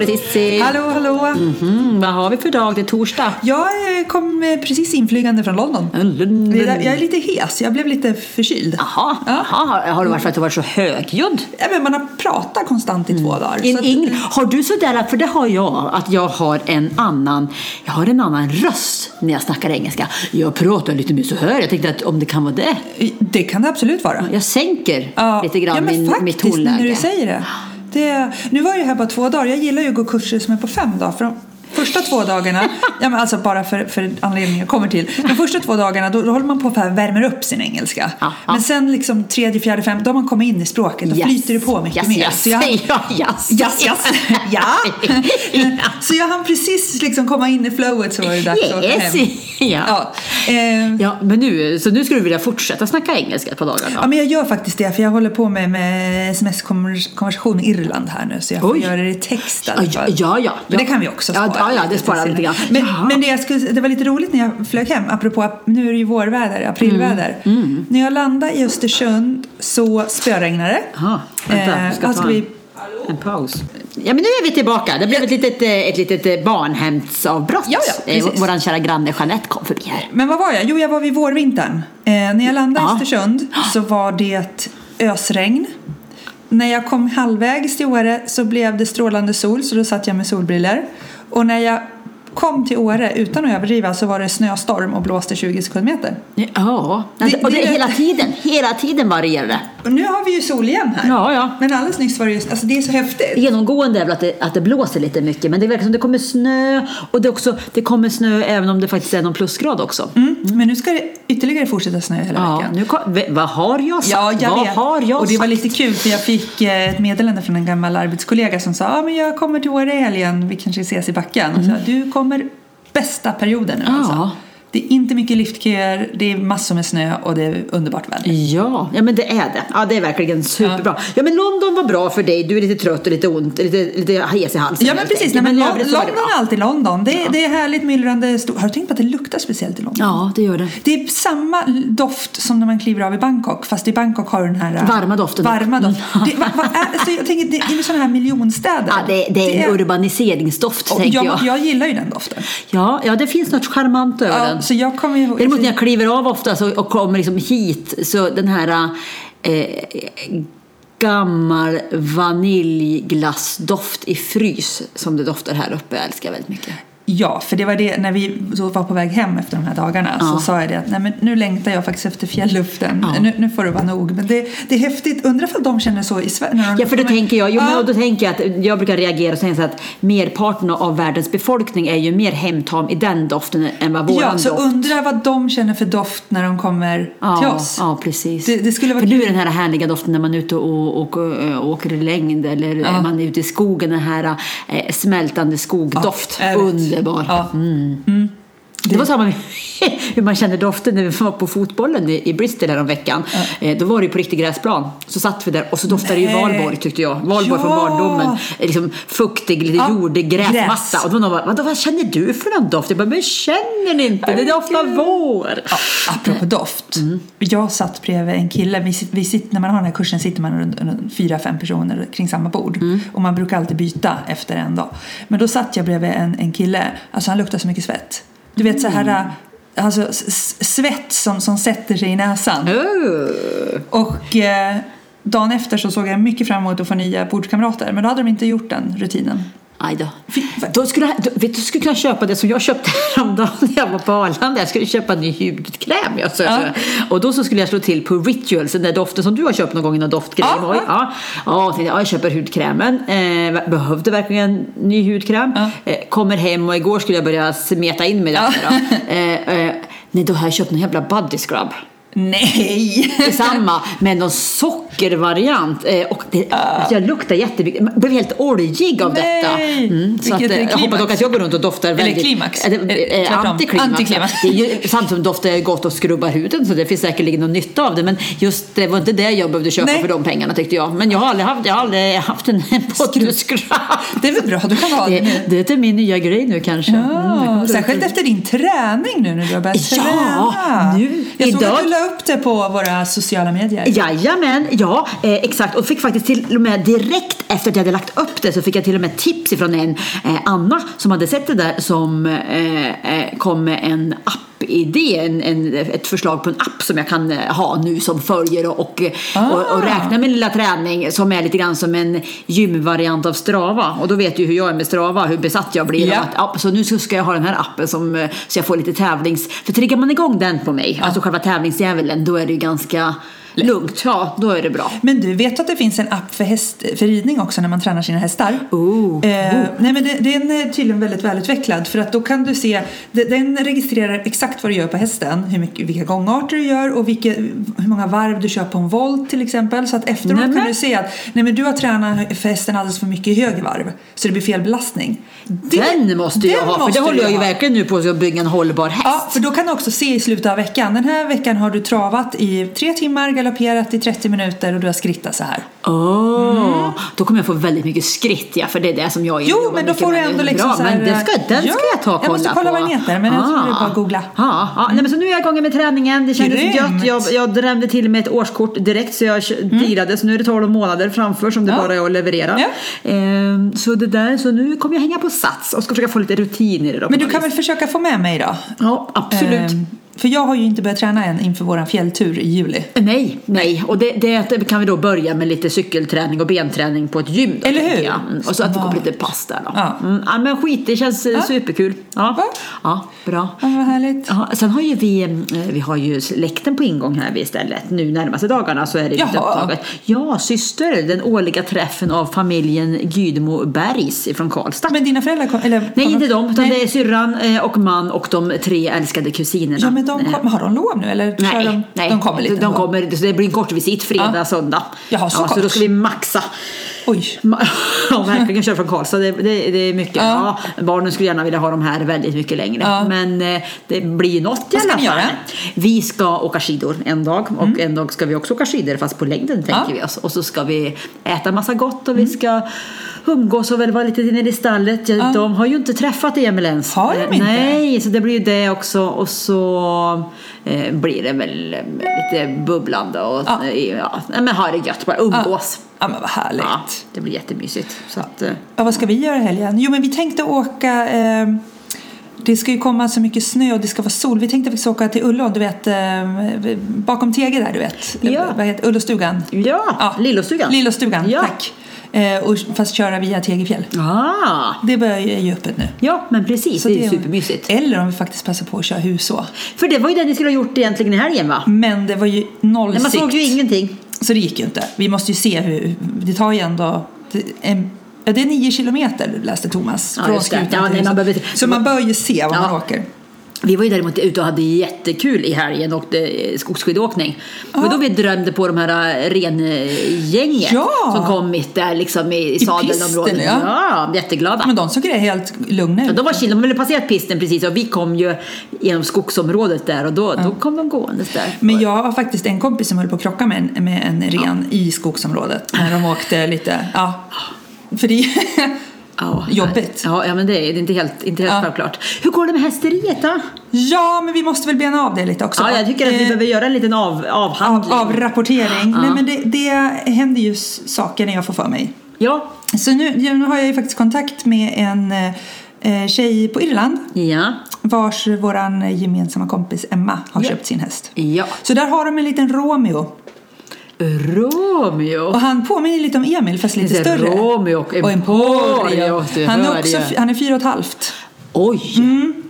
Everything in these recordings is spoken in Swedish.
Cissi! Hallå, hallå! Mhm, vad har vi för dag? Det är torsdag. Jag eh, kom eh, precis inflygande från London. Där- Jag är lite hes, jag blev lite förkyld. Jaha, Ja. jaha, har det varit för att du varit så högljudd? Ja, men man har pratat konstant i två dagar. In, att- in, har du sådär, för det har jag, att jag har en annan, jag har en annan röst när jag snackar engelska. Jag pratar lite mer så här, jag tänkte att om det kan vara det. Det kan det absolut vara. Jag sänker Ja, lite grann ja, men min, faktiskt, mitt tonläge. när du säger det det. Nu var det här bara två dagar. Jag gillar ju att gå kurser som är på fem dagar. För de första två dagarna, ja, men alltså bara för, för anledningen jag kommer till. De första två dagarna då, då håller man på och värmer upp sin engelska. Ja, ja. Men sen liksom tredje, fjärde, femte, då har man kommit in i språket. Då Yes. flyter det på mycket yes, mer. Yes, Så jag, ja, yes. Yes, yes. Ja. Så jag hann precis liksom komma in i flowet så var det dags att åka Yes. hem. Ja. Ja. Eh, Ja, men nu, så nu skulle du vilja fortsätta snacka engelska ett par dagar då? Ja, men jag gör faktiskt det, för jag håller på med, med sms-konversation i Irland här nu, så jag får Oj. göra det i text. i Ja, alla ja, fall. ja, ja. Men det kan vi också spara. Ja, ja, det till lite grann. Men, men det, jag skulle, det var lite roligt när jag flög hem, apropå nu är det ju vårväder, aprilväder. Mm, När jag landade i Östersund så spöregnade det. Jaha, vänta, Eh, ska ska vi... en paus. Ja, men nu är vi tillbaka. Det blev ett litet, eh, ett litet eh, barnhemsavbrott. Ja, ja, Eh. Vår kära granne Jeanette kom förbi här. Men vad var jag? Jo, jag var vid vårvintern. Eh, när jag landade Ja. i Östersund så var det ösregn. När jag kom halvvägs till Åre så blev det strålande sol så då satt jag med solbriller. Och när jag kom till Åre utan att överdriva så var det snöstorm och blåste 20 sekundmeter. Ja, Det- och det, det- hela tiden, hela tiden varierar det. Och nu har vi ju sol igen här. Ja, ja. Men alldeles nyss var det just, alltså det är så häftigt. Genomgående är väl att det, att det blåser lite mycket, men det verkar som det kommer snö och det, också, det kommer snö även om det faktiskt är någon plusgrad också. Mm. Men nu ska det ytterligare fortsätta snö hela Ja, veckan. nu kom, vad har jag sagt? Ja, jag vad vet. har jag och det var lite kul för jag fick eh, ett meddelande från en gammal arbetskollega som sa ah, men jag kommer till Åre i helgen, vi kanske ses i backen. Och så, du kommer bästa perioden nu Mm. Ja. alltså. Det är inte mycket liftköer, det är massor med snö och det är underbart väder. Ja, ja men det är det. Ja, det är verkligen superbra. Ja, men London var bra för dig. Du är lite trött och lite ont, lite, lite hes i halsen. Ja men precis. Nej, men det London bra. är alltid London. Det, det är härligt myllrande stort. Har du tänkt på att det luktar speciellt i London? Ja, det gör det. Det är samma doft som när man kliver av i Bangkok fast i Bangkok har du den här äh, Varma doften. Varma doft. Det, va, va, är, jag tänker, det är sådana här miljonstäder. Ja, det, det är en urbaniseringsdoft, och tänker jag, jag. jag gillar ju den doften. Ja, ja, det finns något charmant över Ja, den så jag kommer ihåg... Däremot när jag kliver av ofta så, och kommer liksom hit så den här eh, gammal vaniljglassdoft i frys som det doftar här uppe jag älskar jag väldigt mycket. Ja, för det var det när vi var på väg hem efter de här dagarna Ja. så sa jag det att Nej, men nu längtar jag faktiskt efter fjällluften. Ja. Nu, nu får det vara nog. Men det, det är häftigt. Undrar ifall de känner så i Sverige? när de Ja, för då kommer- tänker jag, jo, Ja. då tänker jag att jag brukar reagera och säga så att merparten av världens befolkning är ju mer hemtam i den doften än vad våran Ja, så doft. undrar vad de känner för doft när de kommer Ja, till oss. ja, precis. Det- det skulle vara för nu är den här härliga doften när man är ute och, och, och, åker i längd eller man är ute i skogen, den här eh, smältande skogdoft. Vet. Underbar. Ja. Mm. Det var samma hur man kände doften när vi var på fotbollen i, Bristol här om veckan. Eh, då var det ju på riktig gräsplan. Så satt vi där och så doftade det ju Nej. Valborg tyckte jag. Valborg från Ja. barndomen. Eh, Liksom fuktig, lite Ja, jordig gräsmatta. gräs. Och då var någon bara, "Vadå, vad känner du för någon doft? Jag bara, men känner ni inte? Det doftar vår. Ja, apropå doft. Mm. Jag satt bredvid en kille. Vi sitter, vi sitter, när man har den här kursen sitter man runt, runt fyra, fem personer kring samma bord. Mm. Och man brukar alltid byta efter en dag. Men då satt jag bredvid en, en kille. Alltså han luktar så mycket svett. Du vet så Mm. här... Alltså s- s- svett som, som sätter sig i näsan. Oh. Och eh, dagen efter så såg jag mycket fram emot att få nya bordskamrater. Men då hade de inte gjort den rutinen. Aj då. Då skulle, då, vet du, skulle kunna köpa det som jag köpte häromdagen när jag var på Arlanda. Jag skulle köpa en ny hudkräm. Jag Ja. Och då så skulle jag slå till på Rituals, den där doften som du har köpt någon gång, någon doftgrej. Ja, ja. ja. Ja, tänkte jag, ja, jag köper hudkrämen. Eh, behövde verkligen ny hudkräm. Ja. Eh, kommer hem och igår skulle jag börja smeta in mig där. Då. Eh, eh, nej, då har jag köpt en jävla body scrub. Nej! Det är samma, men någon sockervariant. Eh, och det, alltså jag luktar jättemycket. Jag blev helt oljig av Nej! detta. Mm, så att, Vilket eh, jag klimax. hoppas dock att jag går runt och doftar Eller väldigt... klimax. Det- Eh, eh, tvärtom. Antiklimax. Antiklimax. Det är ju samtidigt som doftar gott och skrubbar huden så det finns säkerligen någon nytta av det. Men just det var inte det jag behövde köpa Nej. för de pengarna tyckte jag. Men jag har aldrig haft, jag har aldrig haft en poddmuskrab. Det är väl bra, du kan ha det Det, nu. det är min nya grej nu kanske. Mm, jag Ja, kommer särskilt att- efter din träning nu när du har börjat Ja, träna. nu, Jag idag- att upp det på våra sociala medier. Jajamän, ja eh, exakt. Och fick faktiskt till och med direkt efter att jag hade lagt upp det så fick jag till och med tips ifrån en eh, Anna som hade sett det där som eh, eh kom med en app appidé, en, en, ett förslag på en app som jag kan eh, ha nu som följer och, och, och, och räkna min lilla träning som är lite grann som en gymvariant av Strava. Och då vet du hur jag är med Strava, hur besatt jag blir. Av Att, ja, så nu ska jag ha den här appen som, eh, så jag får lite tävlings... För triggar man igång den på mig, alltså själva tävlingsdjävulen, då är det ju ganska lugnt. Ja, då är det bra. Men du vet att det finns en app för, häst, för ridning också när man tränar sina hästar? Oh. Eh, nej men det, den är tydligen väldigt välutvecklad för att då kan du se, de- den registrerar exakt vad du gör på hästen, hur mycket, vilka gångarter du gör och vilka, hur många varv du kör på en volt till exempel. Så att efteråt Nämen. kan du se att nej men du har tränat för hästen alldeles för mycket i hög varv så det blir fel belastning. Det- Den måste jag den ha, för det håller jag ju verkligen nu på att bygga en hållbar häst. Ja, för då kan du också se i slutet av veckan. Den här veckan har du travat i tre timmar, galopperat i 30 minuter och du har skrittat så här. Åh, Då kommer jag få väldigt mycket skritt, ja, för det är det som jag Mm. Jo, men då får du ändå liksom Bra, så här, men det ska, den ja, ska jag ta och kolla jag måste kolla på. vad den heter, men jag tror det är bara att googla. Ja, ja. Nej, men så nu är jag igång med träningen. Det kändes Grymt. gött. Jag, jag drämde till med ett årskort direkt så jag dirade. Så nu är det 12 månader framför som det Mm. Ja. bara är att leverera. Ja. Ehm, så det där, så nu kommer jag hänga på sats och ska försöka få lite rutin i det. Då, Men på du kan väl försöka få med mig då? Ja, absolut. Ehm, för jag har ju inte börjat träna än inför vår fjälltur i juli. Nej, nej. Och det, det kan vi då börja med lite cykelträning och benträning på ett gym. Då, Eller hur? Mm, Och så att det kommer lite pass där då. Ja. Mm, men skit, det känns ja. superkul. Ja. Va? ja, bra. Ja, vad härligt. Ja, sen har ju vi, eh, vi har ju släkten på ingång här vid istället. Nu närmaste dagarna så är det lite upptaget. Ja, syster, den årliga träffen av familjen Gydmo Bergs från Karlstad. Men dina föräldrar kom, eller, Nej, inte de, utan Nej. det är syrran eh, och man och de tre älskade kusinerna. Ja, men de kom, har de lov nu eller? Nej, de, nej. de kommer lite de kommer, så det blir en kort visit fredag, Ja. söndag. Jaha, så ja, så kort. då ska vi maxa. Oj. Ja, verkligen köra från Karlstad. Det, det, det är mycket. Ja. Ja. barnen skulle gärna vilja ha de här väldigt mycket längre. Ja. Men eh, det blir något i alla fall. göra? Vi ska åka skidor en dag och en dag ska vi också åka skidor fast på längden tänker vi oss. Och så ska vi äta massa gott och vi ska umgås och väl vara lite nere i stallet. Ja, De har ju inte träffat Emil ens. Har de Eh, inte? Nej, så det blir ju det också. Och så blir det väl eh, lite bubblande och Ja. ja. Ja, men ha det gött bara. Umgås. Ja, men vad härligt. Ja, det blir jättemysigt. Så att, eh, Ja, vad ska vi göra i helgen? Jo, men vi tänkte åka... Eh, det ska ju komma så mycket snö och det ska vara sol. Vi tänkte faktiskt åka till Ullån, du vet, eh, bakom Tege där, du vet. Ja. Eh, Vad heter Ullostugan? ja, Lillostugan. Lillostugan, Ja. tack. Eh, och fast köra via Tegefjäll. Ah, Det börjar ju öppet nu. ja, men precis. Så det är det- supermysigt. Eller om vi faktiskt passar på att köra huså. För det var ju det ni skulle ha gjort egentligen i helgen va? Men det var ju noll Nej, man sikt. såg ju ingenting. Så det gick ju inte. Vi måste ju se hur... Det tar ju ändå... det- En, ja, det är nio kilometer läste Thomas. Ja, från. Skutan Ja, nej, man behöver- Så man bör ju se var Ja. man åker. Vi var ju däremot ute och hade jättekul i helgen och åkte skogsskidåkning. Det var då vi drömde på de här äh, rengänget Ja. som kom mitt där liksom i, i sadelområdet. ja. ja, jätteglada. Men de såg det helt lugna Ja, ut. de var chill, de hade passerat pisten precis och vi kom ju genom skogsområdet där och då, då kom de gåendes där. Men jag har faktiskt en kompis som höll på att krocka med en, med en ren i skogsområdet. När de åkte lite... Ja. För det... Ja, Jobbigt. Ja, ja, men det är, inte helt, inte helt Ja. självklart. Hur går det med hästeriet då? ja, men vi måste väl bena av det lite också. Ja, jag tycker att vi Eh, behöver göra en liten av, avhandling. av, av rapportering. Ja. Nej, men det, det händer ju saker när jag får för mig. Ja. Så nu, nu har jag ju faktiskt kontakt med en eh, tjej på Irland Ja. vars våran gemensamma kompis Emma har Ja. köpt sin häst. Ja. Så där har de en liten Romeo. Romeo. Och han påminner lite om Emil fast lite större. Romeo och Och Emporio, Emporio. du Han är, också, han är fyra och ett halvt. Oj! Mm.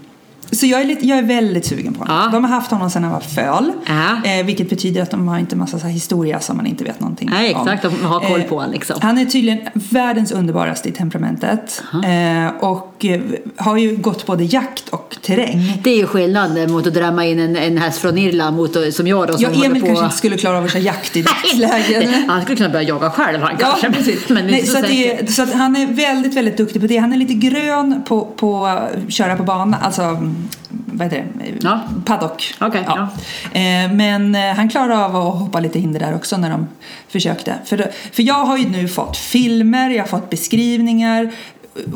Så jag är, lite, jag är väldigt sugen på honom. Ja. De har haft honom sedan han var föl. Ja. Eh, vilket betyder att de har inte massa så historia som man inte vet någonting Nej, om. exakt. De har koll på honom, liksom. Han är tydligen världens underbaraste i temperamentet. Eh, och eh, har ju gått både jakt och terräng. Det är ju skillnad mot att drämma in en, en häst från Irland mot, som jag då som Ja, Emil på... kanske inte skulle klara av att köra jakt i dagsläget. Han skulle kunna börja jaga själv han Ja, kanske. precis. Men Nej, så, så att det, så att han är väldigt, väldigt duktig på det. Han är lite grön på, på att köra på bana, alltså mm, vad heter det? Ja. Paddock. Okej, ja. Eh, Men eh, han klarar av att hoppa lite hinder där också när de försökte. För, för jag har ju nu fått filmer, jag har fått beskrivningar.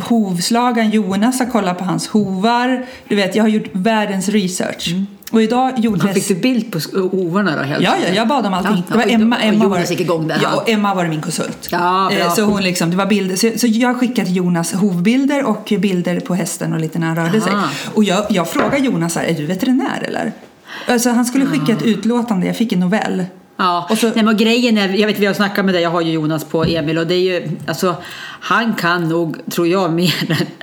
Hovslagaren Jonas har kollat på hans hovar. Du vet, jag har gjort världens research. Och idag gjordes... Fick du bild på hovarna då? Helt Ja, ja, jag bad om allting. Ja, det var och- Emma, och Emma Jonas var, gick igång där. Ja, och Emma var min konsult. Ja, bra. Eh, Så hon liksom, det var bilder. Så, så jag skickade Jonas hovbilder och bilder på hästen och lite när han rörde sig. Och jag, jag frågade Jonas här, är du veterinär eller? Alltså han skulle skicka ett utlåtande, jag fick en novell. Ja, Och så- Nej, men grejen är, jag vet vi har snackat med dig, jag har ju Jonas på Emil och det är ju, alltså han kan nog, tror jag, mer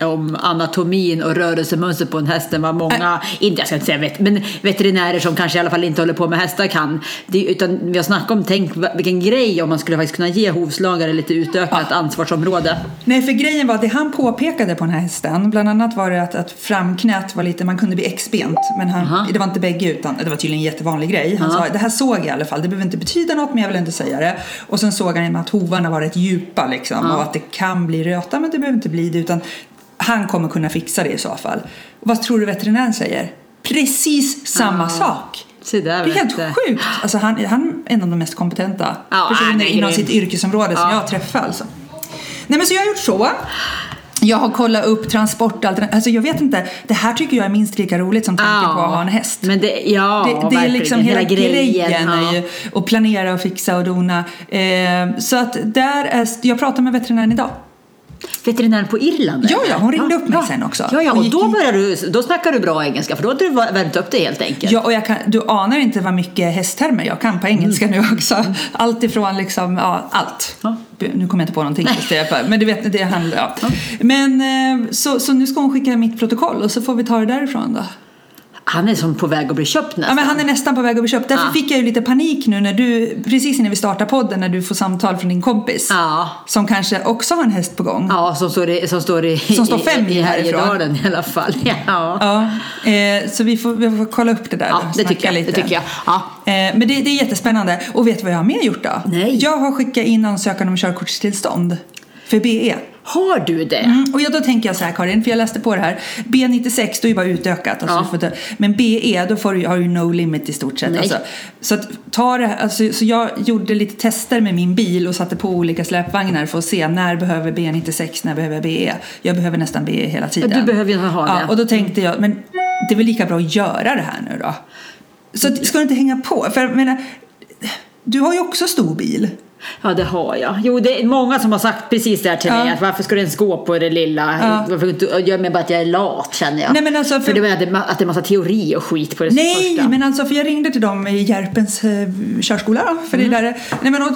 om anatomin och rörelsemönster på en häst än vad många, inte jag ska inte säga vet, men veterinärer som kanske i alla fall inte håller på med hästar kan. Det, utan vi har snackat om, tänk vilken grej om man skulle faktiskt kunna ge hovslagare lite utökat ansvarsområde. Nej, för grejen var att det han påpekade på den här hästen, bland annat var det att, att framknät var lite, man kunde bli X-bent, men han, det var inte bägge utan det var tydligen en jättevanlig grej. Han Ja. sa, det här såg jag i alla fall, det behöver inte betyda något men jag vill inte säga det. Och sen såg han att hovarna var rätt djupa liksom och att det kan bli röta men det behöver inte bli det utan han kommer kunna fixa det i så fall. Och vad tror du veterinären säger? Precis samma Ja. sak! Där, Det är helt du. sjukt! Alltså han, han är en av de mest kompetenta Ja, personer inom sitt yrkesområde som Ja. jag har träffat alltså. Nej men så jag har gjort så. Jag har kollat upp transportalternativ. Alltså jag vet inte, det här tycker jag är minst lika roligt som tanken på att ha en häst. Men det, ja, Det, det är liksom hela, grejen, ja. är ju att planera och fixa och dona. Eh, så att där är, jag pratade med veterinären idag. Veterinären på Irland? Ja, ja, hon ringde upp mig sen också. Ja, ja, och då, börjar du, då snackar du bra engelska för då har du värmt upp det helt enkelt. Ja, och jag kan, du anar inte vad mycket hästtermer jag kan på engelska nu också. Allt ifrån liksom, ja, allt. Ja. Nu kommer jag inte på någonting just det, men du vet, det handlar, ja. Men eh, så, så nu ska hon skicka mitt protokoll och så får vi ta det därifrån då. Han är som på väg att bli köpt Ja, nästan. men han är nästan på väg att bli köpt. Därför Ja. fick jag ju lite panik nu när du, precis innan vi startar podden, när du får samtal från din kompis. Ja. Som kanske också har en häst på gång. Ja, som står i, som står i, Som står fem i, i härifrån. Härjedalen i alla fall. Ja, Ja, eh, så vi får, vi får kolla upp det där ja det, tycker jag, det lite. tycker jag. Ja. Eh, men det, det är jättespännande. Och vet du vad jag har mer gjort då? Nej. Jag har skickat in ansökan om körkortstillstånd för BE. Har du det? Mm, och ja, då tänker jag så här Karin, för jag läste på det här. B96 då är ju bara utökat. Alltså Ja. ta, men BE då får du, har du no limit i stort sett. Alltså, så, att, ta det, alltså, så jag gjorde lite tester med min bil och satte på olika släpvagnar för att se när behöver B96, när behöver BE. Jag behöver nästan BE hela tiden. Du behöver ju ha Ja, det. och då tänkte jag, men det är väl lika bra att göra det här nu då. Så att, ska du inte hänga på? För jag menar, du har ju också stor bil. Ja, det har jag. Jo, det är många som har sagt precis det här till Ja. mig. Att varför ska du ens gå på det lilla? Ja. Varför inte, jag menar bara att jag är lat känner jag. Nej, men alltså, för... för- det är att det är massa teori och skit på det Nej, första. men alltså för jag ringde till dem i Järpens eh, körskola för Mm. det är där. Nej, men, och,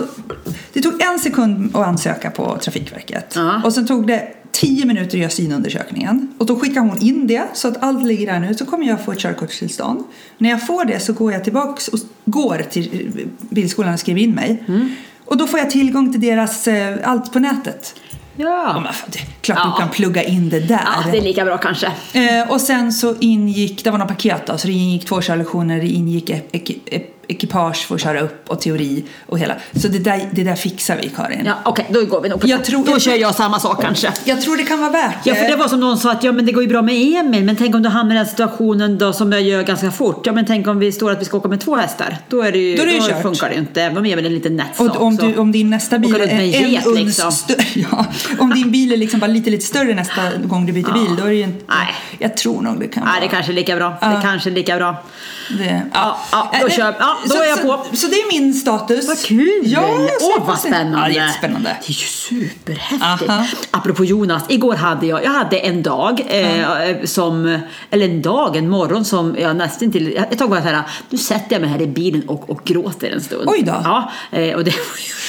det tog en sekund att ansöka på Trafikverket Ja. och sen tog det tio minuter att göra synundersökningen och då skickar hon in det så att allt ligger där nu så kommer jag få ett körkortstillstånd. När jag får det så går jag tillbaks och går till eh, bilskolan och skriver in mig Mm. Och då får jag tillgång till deras eh, allt på nätet. Ja, det är klart Ja. du kan plugga in det där. ja, det är lika bra kanske. Eh, och sen så ingick, det var några paket då, så det ingick två körlektioner, det ingick ek, ek, ek, ekipage att köra upp och teori och hela. Så det där, det där fixar vi Karin. Ja, Okej, då går vi nog på Jag det. tror- Då jag kör jag samma sak kanske. Jag tror det kan vara värt Ja, för det var som någon sa att ja, men det går ju bra med Emil, men tänk om du hamnar i den situationen då som jag gör ganska fort. Ja, men tänk om vi står att vi ska åka med två hästar. Då, är det ju, Då är det ju då kört. funkar det ju inte, även om Emil är en liten nätt sak. och om, du, om din nästa bil med en är get, uns liksom. ja, om din bil är liksom bara lite, lite större nästa gång du byter Ja. bil, då är det ju inte... Nej. Jag tror nog det kan Nej, vara... det kanske är lika bra. Ja. Det kanske är lika bra. Det, Ja, ja, då nej, kör- ja. då så, är jag så, på. Så det är min status. Vad kul! Ja, så Åh, vad spännande! Ja, jättespännande. Det är ju superhäftigt. Aha. Apropå Jonas, igår hade jag, jag hade en dag eh, som, eller en dag, en morgon som jag nästan till, ett tag var jag så här, nu sätter jag mig här i bilen och, och gråter en stund. Oj då. Ja, eh, och det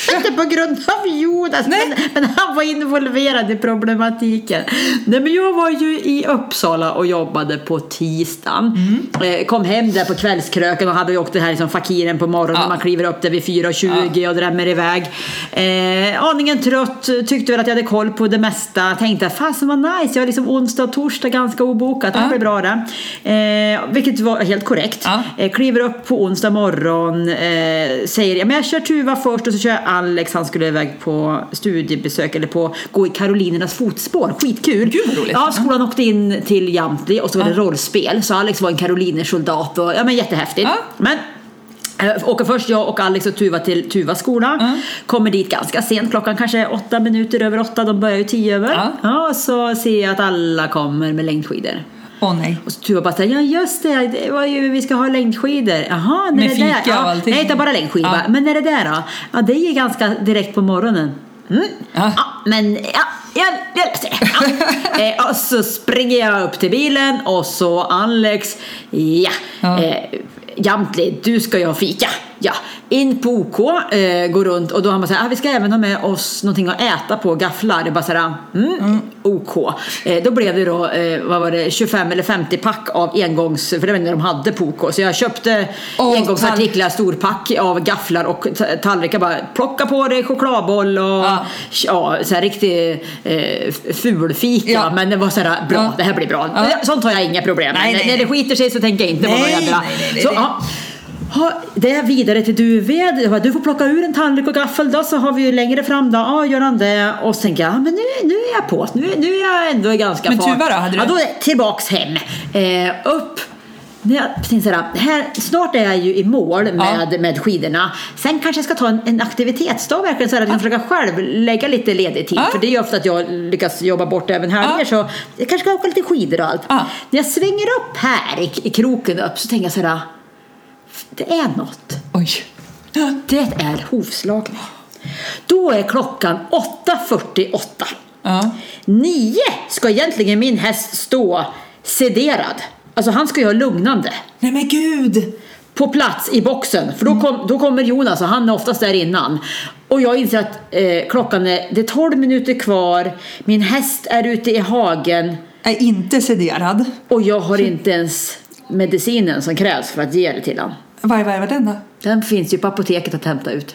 var inte på grund av Jonas, men, men han var involverad i problematiken. Nej, men jag var ju i Uppsala och jobbade på tisdagen. Mm. Eh, kom hem där på kvällskröken och hade ju åkt det här liksom fakiren på morgonen. Ja. Man kliver upp där vid 4.20 och drämmer iväg. Eh, aningen trött, tyckte väl att jag hade koll på det mesta. Tänkte fasen vad nice, jag har liksom onsdag och torsdag ganska obokat. Det här Ja. blir bra det. Eh, vilket var helt korrekt. Ja. Eh, kliver upp på onsdag morgon, eh, säger ja, men jag kör Tuva först och så kör jag Alex, han skulle iväg på studiebesök eller på gå i Karolinernas fotspår. Skitkul! Gud, vad roligt. Ja, skolan åkte in till Jamtli och så var det rollspel. Så Alex var en karolinersoldat och ja men jättehäftigt. Ja. Men eh, Åker först jag och Alex och Tuva till Tuvas skola. Mm. Kommer dit ganska sent, klockan kanske är åtta minuter över åtta. De börjar ju tio över. Ja. Ja, så ser jag att alla kommer med längdskidor. Åh nej. Och så Tuva bara säger, ja just det, det var ju, vi ska ha längdskidor. Jaha, när Med är det fika där? och Ja, allting. nej, bara längdskidor. Ja. Men när är det där då? Ja, det är ju ganska direkt på morgonen. Mm. Ja. Ja, men ja, jag, jag löser det. Ja. eh, och så springer jag upp till bilen och så Alex, ja, Ja. Eh, Jamtli, du ska ju ha fika. Ja, in på OK, eh, går runt och då har man sagt ah, vi ska även ha med oss någonting att äta på, gafflar. Det bara sådär, mm, OK. Eh, då blev det då, eh, vad var det, 25 eller 50 pack av engångs, för det var det de hade på OK. Så jag köpte Och engångsartiklar, storpack av gafflar och ta- tallrikar. Bara plocka på dig chokladboll och ja. Ja. så här riktig eh, fulfika. Ja. Men det var sådär, bra, Ja. det här blir bra. Sånt har jag inga problem med. Nej, nej, När det nej. skiter sig så tänker jag inte Nej, jävla... nej, nej, nej, så, nej. Ja. Ha, det är vidare till Duved. Du får plocka ur en tallrik och gaffel då så har vi ju längre fram då. Ja, gör han det. Och så tänker jag, ja, men nu, nu är jag på. Nu, nu är jag ändå ganska Men. Tuva då? Hade du- Ja, då tillbaks hem. Eh, upp. När jag tänkte såhär, här, snart är jag ju i mål med, med skidorna. Sen kanske jag ska ta en, en aktivitetsdag verkligen så här, att jag försöka själv lägga lite ledig tid. Ja. För det är ju ofta att jag lyckas jobba bort även helger. Ja. Så jag kanske ska åka lite skidor och allt. Ja. När jag svänger upp här i, i kroken upp så tänker jag sådär, det är något. Oj. Det är hovslagning. Då är klockan 8.48. Ja. Nio ska egentligen min häst stå sederad. Alltså han ska ju ha lugnande Nej men gud. på plats i boxen. För då, kom, då kommer Jonas och han är oftast där innan. Och jag inser att eh, klockan är, det är 12 minuter kvar. Min häst är ute i hagen Är inte sederad. och jag har inte ens medicinen som krävs för att ge det till honom. Vad var den då? Den finns ju på apoteket att hämta ut.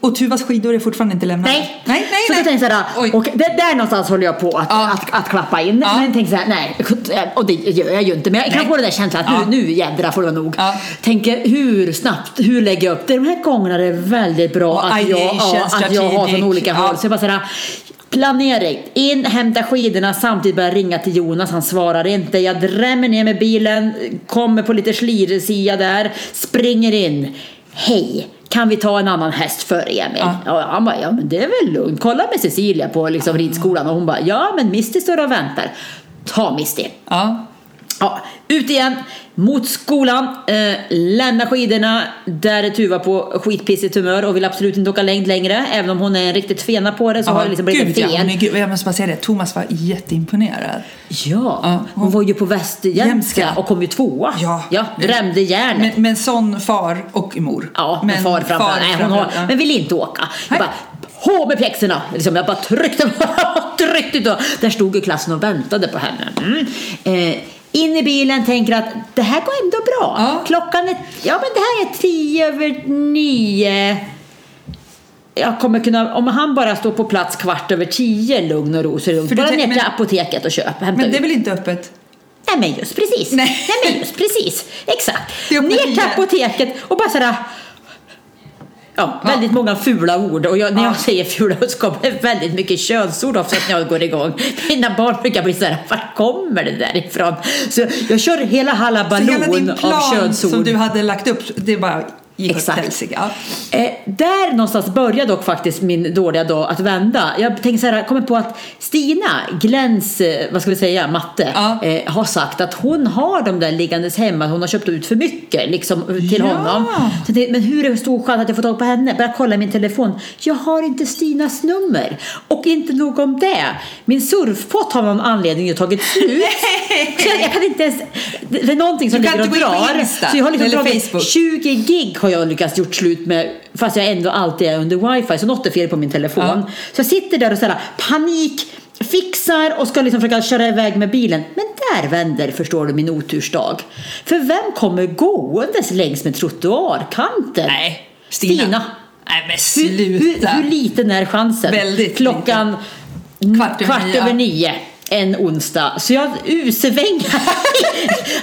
Och Tuvas skidor är fortfarande inte lämnade? Nej, nej, nej. så nej. tänkte jag Oj. såhär, och det, där någonstans håller jag på att, Ja. att, att klappa in. Ja. Men tänkte såhär, nej, och det gör jag ju inte. Men jag kan få den där känslan att Ja. nu, nu jädrar får det vara nog. Ja. Tänker hur snabbt, hur lägger jag upp det? De här gångerna är det väldigt bra Och att, jag, ja, att jag har från olika håll. Så jag bara såhär, planering, in, hämta skidorna, samtidigt börja ringa till Jonas, han svarar inte. Jag drämmer ner med bilen, kommer på lite slirsia där, springer in. Hej, kan vi ta en annan häst före Emil? Ja. Ja, han bara, ja men det är väl lugnt. Kolla med Cecilia på liksom, ridskolan och hon bara, ja men Misty står och väntar. Ta Misty. Ja. Ja, ut igen mot skolan, eh, lämna skidorna. Där är Tuva på skitpissigt humör och vill absolut inte åka längd längre. Även om hon är en riktigt fena på det så har det liksom blivit ja, fel. men gud, jag måste bara säga det, Thomas var jätteimponerad. Ja, Ja, hon var ju på Västerjämtska Jämtska. och kom ju tvåa. Ja. ja drämde järnet. Men, men sån far och mor. Ja, men far framför. Nej, hon har, ja. men vill inte åka. Jag bara, på med pjäxorna! Liksom, jag bara tryckte på tryckte då. Där stod ju klassen och väntade på henne. Mm. Eh, in i bilen, tänker att det här går ändå bra. Ja. Klockan är, ja men det här är tio över nio. Jag kommer kunna, om han bara står på plats kvart över tio, lugn och ro, så är det lugnt. Bara ner till apoteket och köp. Men det är ut. väl inte öppet? Nej men just precis. Nej. Nej men just precis. Exakt. Ner till apoteket och bara sådär. Ja, väldigt många fula ord och jag, när jag Ja. säger fula ord så kommer det väldigt mycket könsord också när jag går igång. Mina barn brukar bli såhär, var kommer det där ifrån? Så jag kör hela Så hela din av plan könsord. som du hade lagt upp, det bara Exakt. Ja. Eh, där någonstans började dock faktiskt min dåliga dag att vända. Jag tänkte så här, kommer på att Stina, Glens, eh, vad ska vi säga, matte, Ja. eh, har sagt att hon har de där liggandes hemma, hon har köpt ut för mycket liksom, till Ja. honom. Så tänkte, men hur är det stor chans att jag får tag på henne? Börja kolla i min telefon. Jag har inte Stinas nummer. Och inte nog om det. Min surfpott har av någon anledning tagit slut. Så jag, jag kan inte ens, det är någonting som Du ligger och inte gå in på drar. Insta Så jag har liksom dragit Facebook. 20 gig har jag lyckats gjort slut med fast jag ändå alltid är under wifi så något är fel på min telefon. Ja. Så jag sitter där och så här, panik fixar och ska liksom försöka köra iväg med bilen. Men där vänder, förstår du, min otursdag. För vem kommer gåendes längs med trottoarkanten? Nej, Stina. Stina. Nej men Hur, hur, sluta. hur liten är chansen? Väldigt Klockan Kvart över nio, över nio en onsdag. Så jag usvängar.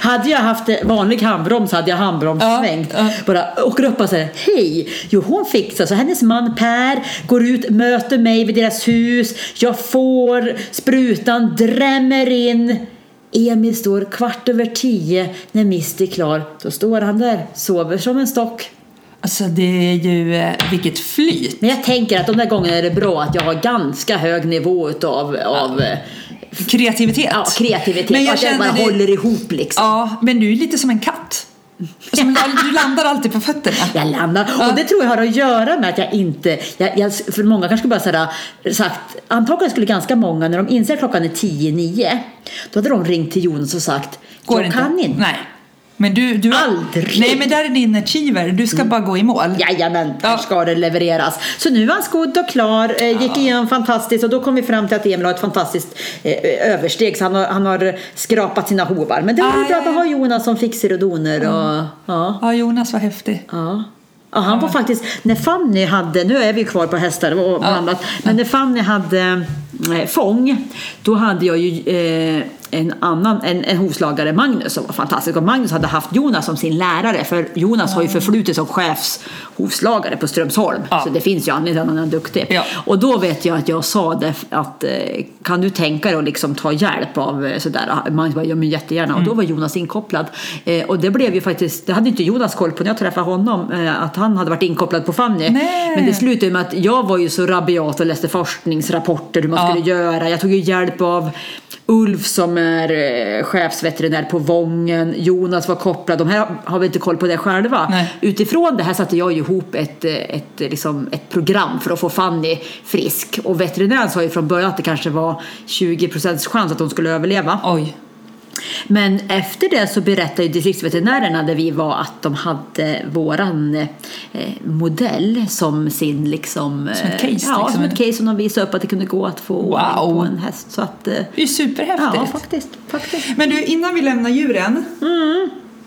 hade jag haft vanlig handbroms hade jag handbromssvängt. Ja, ja. Bara åker upp och säger hej. Jo hon fixar så hennes man Per går ut, möter mig vid deras hus. Jag får sprutan, drämmer in. Emil står kvart över tio när Mist är klar. Då står han där, sover som en stock. Alltså det är ju, eh, vilket flyt. Men jag tänker att de där gångerna är det bra att jag har ganska hög nivå utav, av eh, Kreativitet. ja, kreativitet. Men jag att jag bara det- håller ihop liksom. Ja, men du är lite som en katt. Som, du landar alltid på fötterna. Jag landar. Och det tror jag har att göra med att jag inte, jag, jag, för många kanske bara sådär, sagt, antagligen skulle ganska många när de inser att klockan är 10-9, då hade de ringt till Jonas och sagt, Går jag inte. kan inte. Nej. Men du, du Aldrig. Nej, men där är din achiever. Du ska bara gå i mål. Jajamän, Ja. här ska det levereras. Så nu är han skodd och klar, eh, gick igenom fantastiskt och då kom vi fram till att Emil har ett fantastiskt eh, översteg så han har, han har skrapat sina hovar. Men det var bra ja, att ja. ha Jonas som fixer och doner och ja. Ja, Jonas var häftig. Ja. Ja, han var faktiskt, när Fanny hade, nu är vi kvar på hästar och annat, men när Fanny hade eh, fång, då hade jag ju eh, en annan, en, en hovslagare, Magnus, som var fantastisk. Och Magnus hade haft Jonas som sin lärare, för Jonas har ju förflutit som chefshovslagare på Strömsholm. Ja. Så det finns ju anledning till att han är duktig. Ja. Och då vet jag att jag sa det, att eh, kan du tänka dig att liksom ta hjälp av eh, sådär? Magnus bara, ja men jättegärna. Och då var Jonas inkopplad. Eh, och det blev ju faktiskt, det hade inte Jonas koll på när jag träffade honom, att han hade varit inkopplad på Fanny. Nej. Men det slutade med att jag var ju så rabiat och läste forskningsrapporter hur man Ja. skulle göra. Jag tog ju hjälp av Ulf som är eh, chefsveterinär på Vången. Jonas var kopplad. De här har vi inte koll på det själva. Nej. Utifrån det här satte jag ihop ett, eh, ett, eh, liksom, ett program för att få Fanny frisk. Och veterinären sa ju från början att det kanske var 20% chans att hon skulle överleva. Oj. Men efter det så berättade distriktsveterinärerna där vi var att de hade våran eh, modell som sin liksom... Som ett eh, case, Ja, liksom. som ett case som de visade upp att det kunde gå att få Wow. på en häst. Så att, eh, Det är superhäftigt. ja, faktiskt. faktiskt. Men du, innan vi lämnar djuren.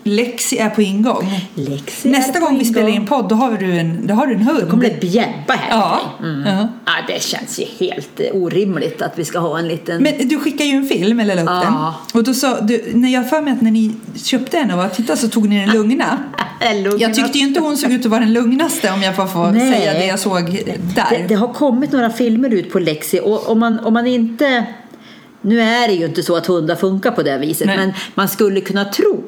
Lexi är på ingång. Lexi Nästa gång vi spelar in podd, då har du en, då har du en hund. Då kommer det bjäbba här. Ja. Mm. Ja. ja. Det känns ju helt eh, orimligt att vi ska ha en liten... Men du skickade ju en film, eller la upp Ja. den. Och då sa du, när jag för mig att när ni köpte den och var titta så tog ni den lugna. Jag tyckte ju inte hon såg ut att vara den lugnaste om jag får få Nej. säga det jag såg där. Det, det har kommit några filmer ut på Lexi och om man, om man inte... Nu är det ju inte så att hundar funkar på det viset Nej. men man skulle kunna tro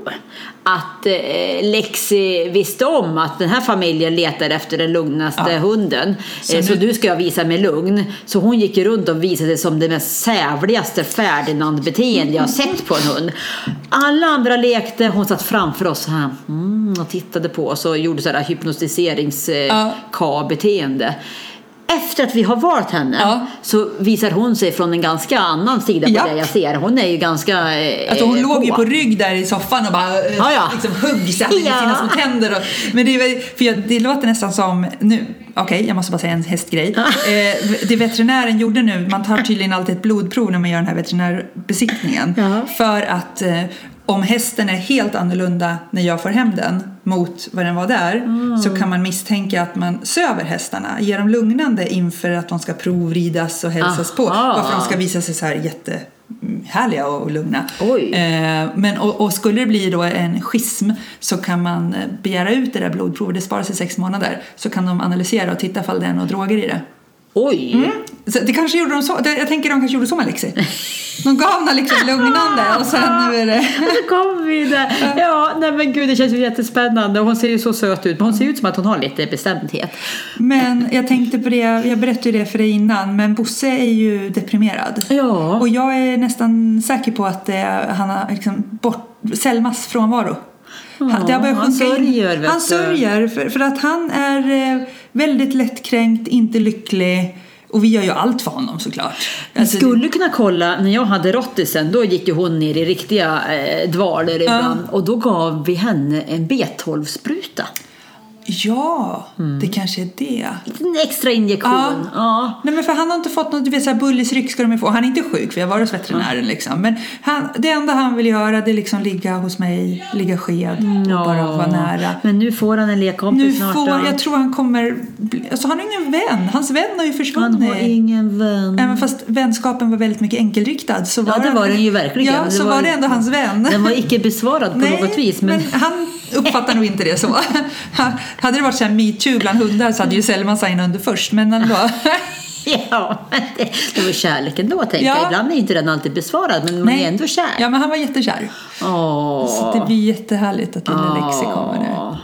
att eh, Lexi visste om att den här familjen letar efter den lugnaste Ja. hunden. Så Så, eh, så nu- ska jag visa mig lugn. Så hon gick runt och visade sig som det mest sävligaste Ferdinand-beteende jag har sett på en hund. Alla andra lekte, hon satt framför oss här mm, och tittade på oss och gjorde sådär hypnotiserings eh, Ja. Efter att vi har valt henne Ja. så visar hon sig från en ganska annan sida på Ja. det jag ser. Hon är ju ganska eh, Alltså hon eh, låg ju på. på rygg där i soffan och bara eh, Ja, ja. liksom högg sig med sina små tänder. Och, men det, är för jag, det låter nästan som, nu, okej jag måste bara säga en hästgrej. Eh, det veterinären gjorde nu, man tar tydligen alltid ett blodprov när man gör den här veterinärbesiktningen. För att eh, om hästen är helt annorlunda när jag får hem den mot vad den var där Mm. så kan man misstänka att man söver hästarna, ger dem lugnande inför att de ska provridas och hälsas på. Aha. Varför de ska visa sig så här jättehärliga och lugna. Eh, men, och, och skulle det bli då en schism så kan man eh, begära ut det där blodprovet, det sparas i sex månader, så kan de analysera och titta ifall det är några droger i det. Oj! Så det kanske gjorde de så, jag tänker de kanske gjorde så med Lexi. De gav henne liksom lugnande och sen nu är det... Så kom vi där. Ja, nej men gud det känns ju jättespännande. Hon ser ju så söt ut. Men hon ser ut som att hon har lite bestämdhet. Men jag tänkte på det, jag berättade ju det för dig innan, men Bosse är ju deprimerad. Ja. Och jag är nästan säker på att det han har liksom bort, Selmas frånvaro. Han- det har börjat han sjunka sörjer, Han sörjer för, för att han är eh, väldigt lättkränkt, inte lycklig. Och vi gör ju allt för honom såklart. Vi Alltså, skulle kunna kolla, när jag hade rottisen, då gick ju hon ner i riktiga eh, dvaler ibland. Och då gav vi henne en B12-spruta. Ja, Mm. det kanske är det. En extra injektion. Ja. Nej men för han har inte fått något, du vet såhär bullisryck ska de ju få. Han är inte sjuk för jag varit hos veterinären liksom. Men han, det enda han vill göra det är liksom ligga hos mig, ligga sked och bara vara nära. Men nu får han en lekkompis Nu snart. får, då. jag tror han kommer, alltså han har ingen vän. Hans vän har ju Han försvunnit. har ingen vän. Även fast vänskapen var väldigt mycket enkelriktad så var Ja, det var den ju verkligen. Ja, Det så var- var det ändå hans vän. Den var icke besvarad på Nej, något vis. Men... men han uppfattar nog inte det så. hade det varit så metoo bland hundar så hade ju Selma signat under först. Men ändå. Ja, men det, det var kärleken då tänker Ja. jag. Ibland är inte den alltid besvarad men man är ändå kär. Ja, men han var jättekär. Åh. Så det blir jättehärligt att lilla Lexi kommer. Åh.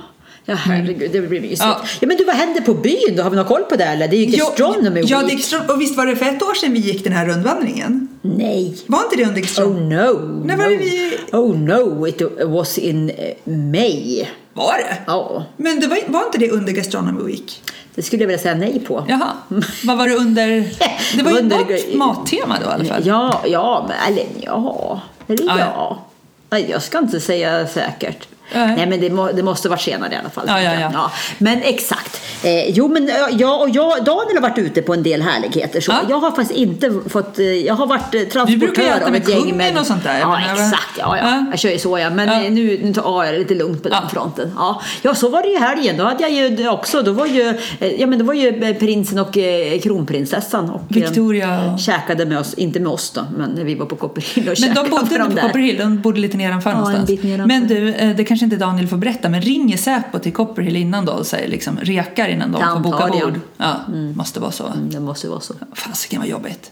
Ja herregud, det blir mysigt. Ja. Ja. men du, vad händer på byn då? Har vi någon koll på det eller? Det är ju Gastronomy ja, Week. gastro- och visst var det för ett år sedan vi gick den här rundvandringen? Nej. Var inte det under Oh gastronomi? no. När no. var det vi- Oh no, it was in eh, May. Var det? Ja, Men det var, var inte det under Gastronomy Week? det skulle jag vilja säga nej på. Jaha. Vad var det under? Det var ju Under- något mattema då i alla fall. Ja, ja, men eller ja. Eller Ja, ja. ja. Nej, jag ska inte säga säkert. Nej. Nej, men det, må, det måste vara senare i alla fall. Ja, ja, ja. Men exakt. Eh, jo, men jag och jag, Daniel har varit ute på en del härligheter. Så Ja. Jag har faktiskt inte fått, eh, jag har varit eh, transportör brukar ju äta av med ett gäng kungen och sånt där, Ja, va? exakt. Ja, ja. Ja. Jag kör ju så ja. Men Ja. eh, nu, nu tar jag det lite lugnt på den Ja. fronten. Ja. ja, så var det ju helgen. Då hade jag ju det också. Då var ju, ja, men då var ju prinsen och kronprinsessan. Och, Victoria käkade med oss, inte med oss då, men vi var på Copperhill och Men de käkade bodde inte på. Copperhill, de bodde lite nedanför Ja, en någonstans. bit nedanför. Men du, det kanske inte Daniel får berätta, men ringer Säpo till Copperhill innan då och säger liksom rekar innan de får boka bord? Ja, måste vara så. Mm, Det måste vara så. Fasiken vad jobbigt.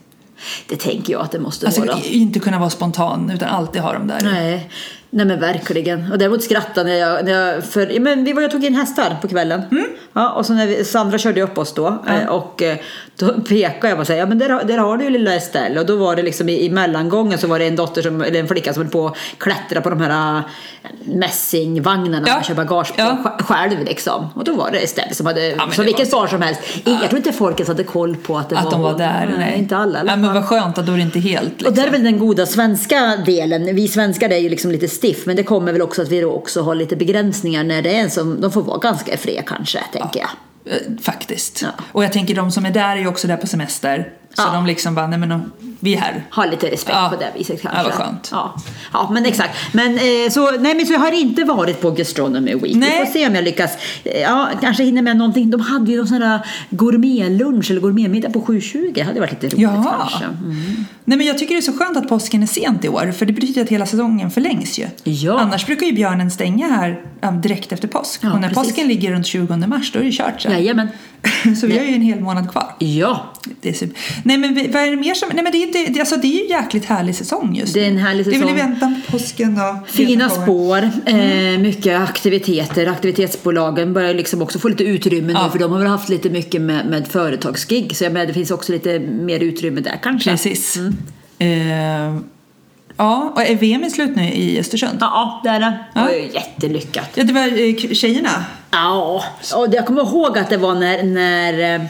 Det tänker jag att det måste Alltså vara. inte kunna vara spontan utan alltid ha dem där. Nej. Nej men verkligen. Och däremot skrattade när jag, när jag för, ja, men vi var och tog in hästar på kvällen. Mm. Ja, och så när vi, Sandra körde upp oss då eh, och eh, då pekade jag och sa ja men där, där har du ju lilla Estelle och då var det liksom i, i mellangången så var det en dotter som, eller en flicka som höll på att klättra på de här äh, mässingvagnarna Ja. man kör bagage på Ja. sj- själv liksom. Och då var det Estelle som hade, men som det vilket barn som helst. Jag tror inte folk ens hade koll på att det Att var de var där. Nej, inte alla. Nej, men vad skönt att då är det inte helt liksom. Och där är väl den goda svenska delen. Vi svenskar är ju liksom lite stiff, men det kommer väl också att vi då också har lite begränsningar när det är en som, de får vara ganska fria kanske, tänker jag. Eh, Faktiskt. Ja. Och jag tänker de som är där är ju också där på semester. Så Ja. de liksom bara, nej men de, vi är här. Ha lite respekt Ja. på det viset kanske. Ja, vad skönt. Ja, ja men exakt. Men, eh, så, nej, men så jag har inte varit på Gastronomy Week. Nej. Vi får se om jag lyckas. Eh, Ja, kanske hinner med någonting. De hade ju någon sån här gourmetlunch eller gourmetmiddag på 7.20. Det hade varit lite roligt Ja. kanske. Mm. Nej men jag tycker det är så skönt att påsken är sent i år för det betyder att hela säsongen förlängs ju. Ja. Annars brukar ju björnen stänga här direkt efter påsk. Ja, och när precis. påsken ligger runt 20 mars då är det kört sen. Jajamän. Så vi har ju en hel månad kvar. Ja, Det är super. Nej men vi- vad är det mer som... Nej men det är, inte, det, alltså, det är ju en jäkligt härlig säsong just Det är nu. en härlig Det är väl i säsong. väntan på påsken då. Fina spår, eh, mycket aktiviteter. Aktivitetsbolagen börjar liksom också få lite utrymme Ja. nu för de har väl haft lite mycket med, med företagsgig. Så jag menar, det finns också lite mer utrymme där kanske. Precis. Eh, ja, och är VM i slut nu i Östersund? Ja, det är det. Det var ju jättelyckat. Ja, det var eh, tjejerna. Ja, och jag kommer ihåg att det var när, när eh,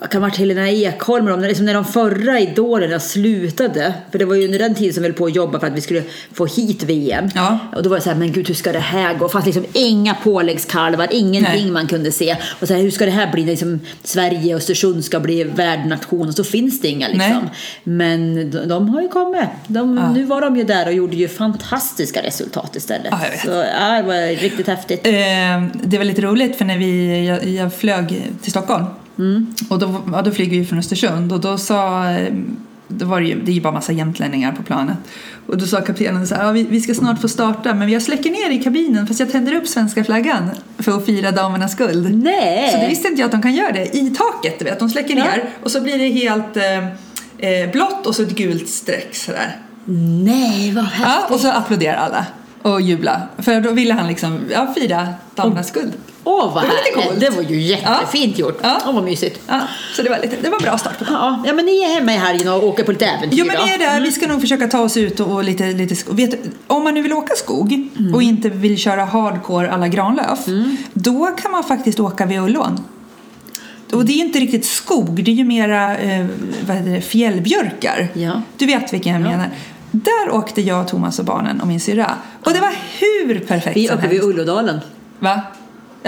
kan ha varit Helena Ekholm när, liksom när de förra idolerna slutade. För det var ju under den tiden som vi höll på att jobba för att vi skulle få hit VM. Ja. Och då var det så här, men gud hur ska det här gå? Fast liksom inga påläggskalvar, ingenting Nej. man kunde se. Och så här, hur ska det här bli liksom Sverige och Östersund ska bli värdnation? Och så finns det inga liksom. Nej. Men de, de har ju kommit. De, Ja. Nu var de ju där och gjorde ju fantastiska resultat istället. Ja, jag. Så ja, det var riktigt häftigt. Eh, det var lite roligt för när vi, jag, jag flög till Stockholm Mm. och då, ja, då flyger vi från Östersund och då sa eh, då var det, ju, det är ju bara massa jämtlänningar på planet. Och då sa kaptenen så här, ja, vi, vi ska snart få starta men jag släcker ner i kabinen fast jag tänder upp svenska flaggan för att fira damernas guld. Nej! Så det visste inte jag att de kan göra det i taket, du vet. De släcker Ja. ner och så blir det helt eh, eh, blått och så ett gult streck sådär. Nej, vad Ja, häftigt. och så applåderar alla och jubla. För då ville han liksom ja, fira damernas guld. Åh, vad Det var lite härligt. coolt. Det var ju jättefint gjort. Ja. Åh, vad mysigt. Ja, så det var, lite, det var bra start på. Ja, ja, men ni är hemma i helgen och åker på lite äventyr Jo men vi är där, vi ska nog försöka ta oss ut och, och lite, lite skog. Vet, om man nu vill åka skog Mm. och inte vill köra hardcore alla Granlöf, då kan man faktiskt åka vid Ullån. Och det är ju inte riktigt skog, det är ju mera eh, vad heter det, fjällbjörkar. Ja. Du vet vilken jag Ja. menar. Där åkte jag, Thomas och barnen och min syrra. Och det var hur perfekt Vi är uppe vid. Ullådalen. Va?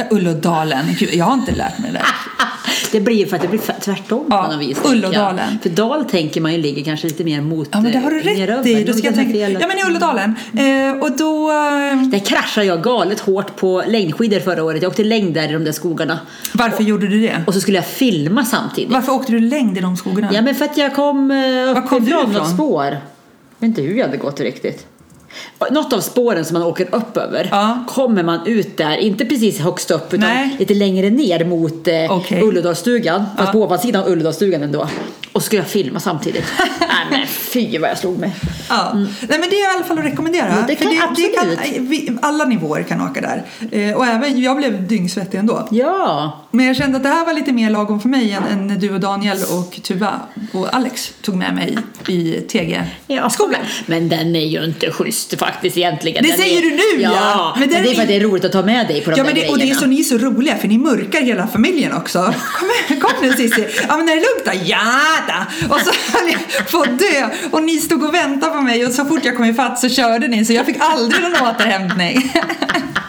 Ullådalen. Gud, jag har inte lärt mig det där. Det blir ju för att det blir tvärtom Ja, på något vis. Ullådalen. För dal tänker man ju ligger kanske lite mer mot Ja men det har du eh, rätt i. Då ska tänka... Ja men i Ullådalen. Eh, och då... eh, Där kraschade jag galet hårt på längdskidor förra året. Jag åkte längd där i de där skogarna. Varför gjorde du det? Och så skulle jag filma samtidigt. Varför åkte du längd i de skogarna? Ja men för att jag kom eh, Var kom du ifrån? något spår. Jag vet inte hur jag hade gått riktigt. Något av spåren som man åker upp över. Ja. Kommer man ut där, inte precis högst upp utan Nej. lite längre ner mot eh, Okej. Ulledalsstugan. Fast Ja. på ovansidan av Ulledalsstugan ändå. Och så skulle jag filma samtidigt. Nej men fy vad jag slog mig. Ja. Nej men det är i alla fall att rekommendera. Ja, det kan- absolut. vi, alla nivåer kan åka där. Eh, och även, jag blev dyngsvettig ändå. Ja. Men jag kände att det här var lite mer lagom för mig än, än när du och Daniel och Tuva och Alex tog med mig i TG Ja. Men den är ju inte schysst faktiskt egentligen. Det Den säger är, du nu, ja. ja! Men Men, det är för att det är roligt att ta med dig på de Ja, där men det, och det är grejerna. så ni är så roliga för ni mörkar hela familjen också. Kom, kom nu Cissi. Ja men är det lugnt då? Ja då. Och så höll jag på att dö. Och ni stod och väntade på mig och så fort jag kom ifatt så körde ni så jag fick aldrig någon återhämtning.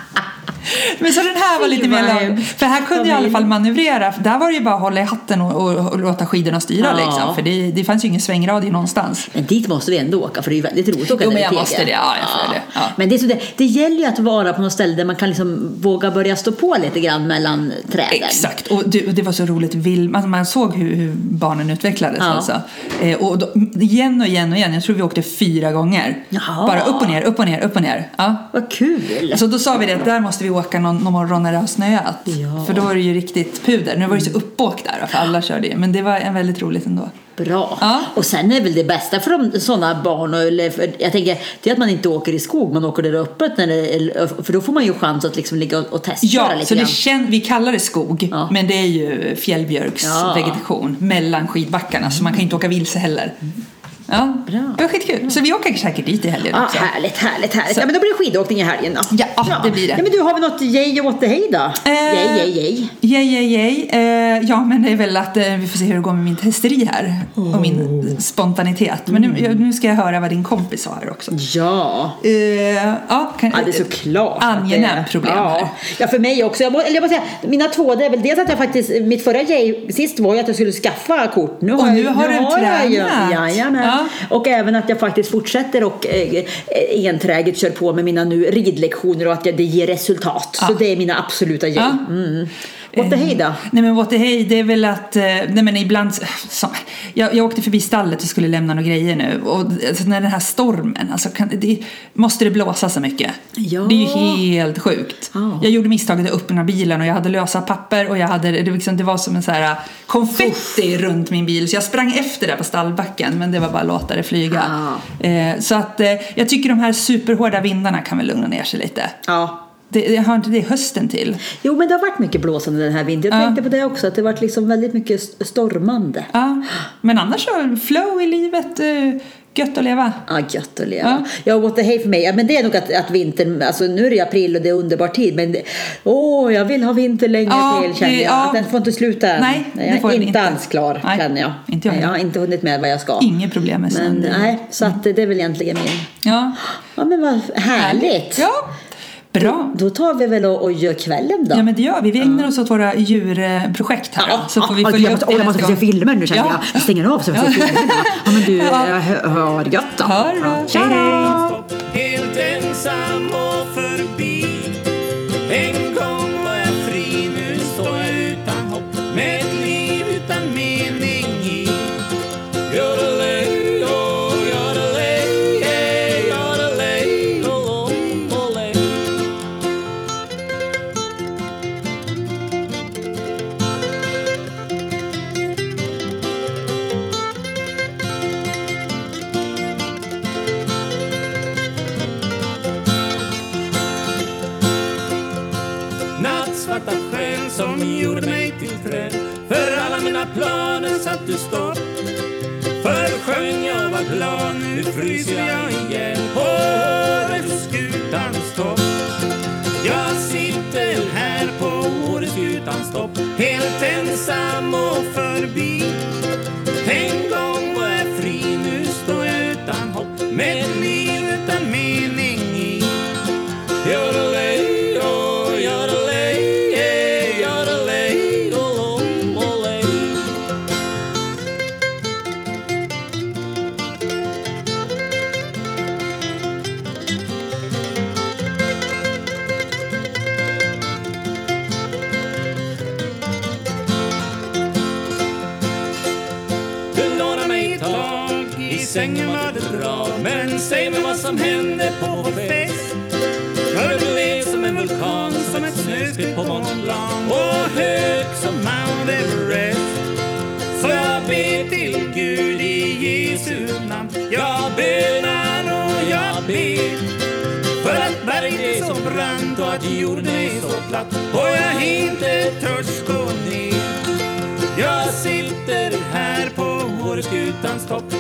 Men så den här var lite mer. För här kunde jag i alla fall manövrera. För där var det ju bara att hålla i hatten och, och, och låta skidorna styra Ja. liksom. För det, det fanns ju ingen svängradie någonstans. Men dit måste vi ändå åka för det är ju väldigt roligt att åka Jo, men jag måste det. Ja, jag det. Ja. Men det, är så det, det gäller ju att vara på något ställe där man kan liksom våga börja stå på lite grann mellan träden. Exakt, och det, och det var så roligt. Vill, man, såg hur, hur barnen utvecklades. Ja. Alltså. Eh, och då, igen och igen och igen. Jag tror vi åkte fyra gånger. Jaha. Bara upp och ner, upp och ner, upp och ner. Ja. Vad kul! Så då sa vi det att där måste vi åka någon, någon morgon när det har snöat. Ja. För då var det ju riktigt puder. Nu var det så uppåkt där för alla körde ju. Men det var en väldigt roligt ändå. Bra. Ja. Och sen är väl det bästa för de, sådana barn, och, eller för, jag tänker, det är att man inte åker i skog, man åker där uppe. När det, för då får man ju chans att liksom ligga och, och testköra Ja, lite så det grann. kän, vi kallar det skog. Ja. Men det är ju fjällbjörksvegetation mellan skidbackarna. Så man kan inte åka vilse heller. Ja, Bra. det var skitkul. Så vi åker säkert dit i helgen Ja, också. härligt, härligt, härligt. Så- Ja, men då blir det skidåkning i helgen då. Ja, det blir det. Ja, men du, har vi något yay och hey då? Eh, yay, yay. Yay, yay, yay. Eh, ja, men det är väl att eh, vi får se hur det går med min testeri här. Och min spontanitet. Men nu, nu ska jag höra vad din kompis sa här också. Ja. Eh, ja, kan, Ja, det är såklart. Angenämt problem ja. här. Ja, för mig också. Jag må, eller jag måste säga, mina två, det är väl dels att jag faktiskt, mitt förra yay sist var ju att jag skulle skaffa kort. Nu Och jag- nu har du jag ju- tränat. Jajamän. Ja. Och även att jag faktiskt fortsätter och eh, enträget kör på med mina nu ridlektioner och att jag, det ger resultat. Ja. Så det är mina absoluta. Ja. Mm. What the hey då? Nej men what the hey, det är väl att, eh, nej men ibland, som, jag, jag åkte förbi stallet och skulle lämna några grejer nu och alltså, när den här stormen, alltså kan, det, måste det blåsa så mycket? Ja. Det är ju helt sjukt. Ja. Jag gjorde misstaget att öppna bilen och jag hade lösa papper och jag hade, det, liksom, det var som en så här konfetti runt min bil så jag sprang efter där på stallbacken men det var bara att låta det flyga. Eh, så att eh, jag tycker de här superhårda vindarna kan väl lugna ner sig lite. Ja. Det, har inte det hösten till? Jo, men det har varit mycket blåsande den här vintern. Jag Ja. tänkte på det också, att det har varit liksom väldigt mycket st- stormande. Ja, men annars så flow i livet, eh, gött att leva. Ja, gött att leva. Ja. Ja, what the hey för mig. Ja, men det är nog att, att vintern, alltså nu är det april och det är underbar tid, men åh, jag vill ha vinter länge Ja, till känner det- jag. ja. Den får inte sluta än. Nej, jag det är inte, inte. alls klar Nej, känner jag. inte jag Nej, jag har inte hunnit med vad jag ska. Inget problem med Men nej, så att det är väl egentligen min. Ja, Ja, men vad härligt. ja. Bra. Då tar vi väl och, och gör kvällen då. Ja men det gör vi. Vi ägnar oss åt våra djurprojekt här. Ja, så får vi ja, följa jag upp måste, åh, jag måste se filmer nu känner Ja. jag. Jag stänger av så jag får se filmerna. Ja, men du, Ja. ja. hör, hör gött då. Ha det bra. Tja då. Stopp, stopp. För sjöng jag var glad, nu fryser jag igen på Åreskutans topp. Jag sitter här på Åreskutans topp, helt ensam och förbi. transport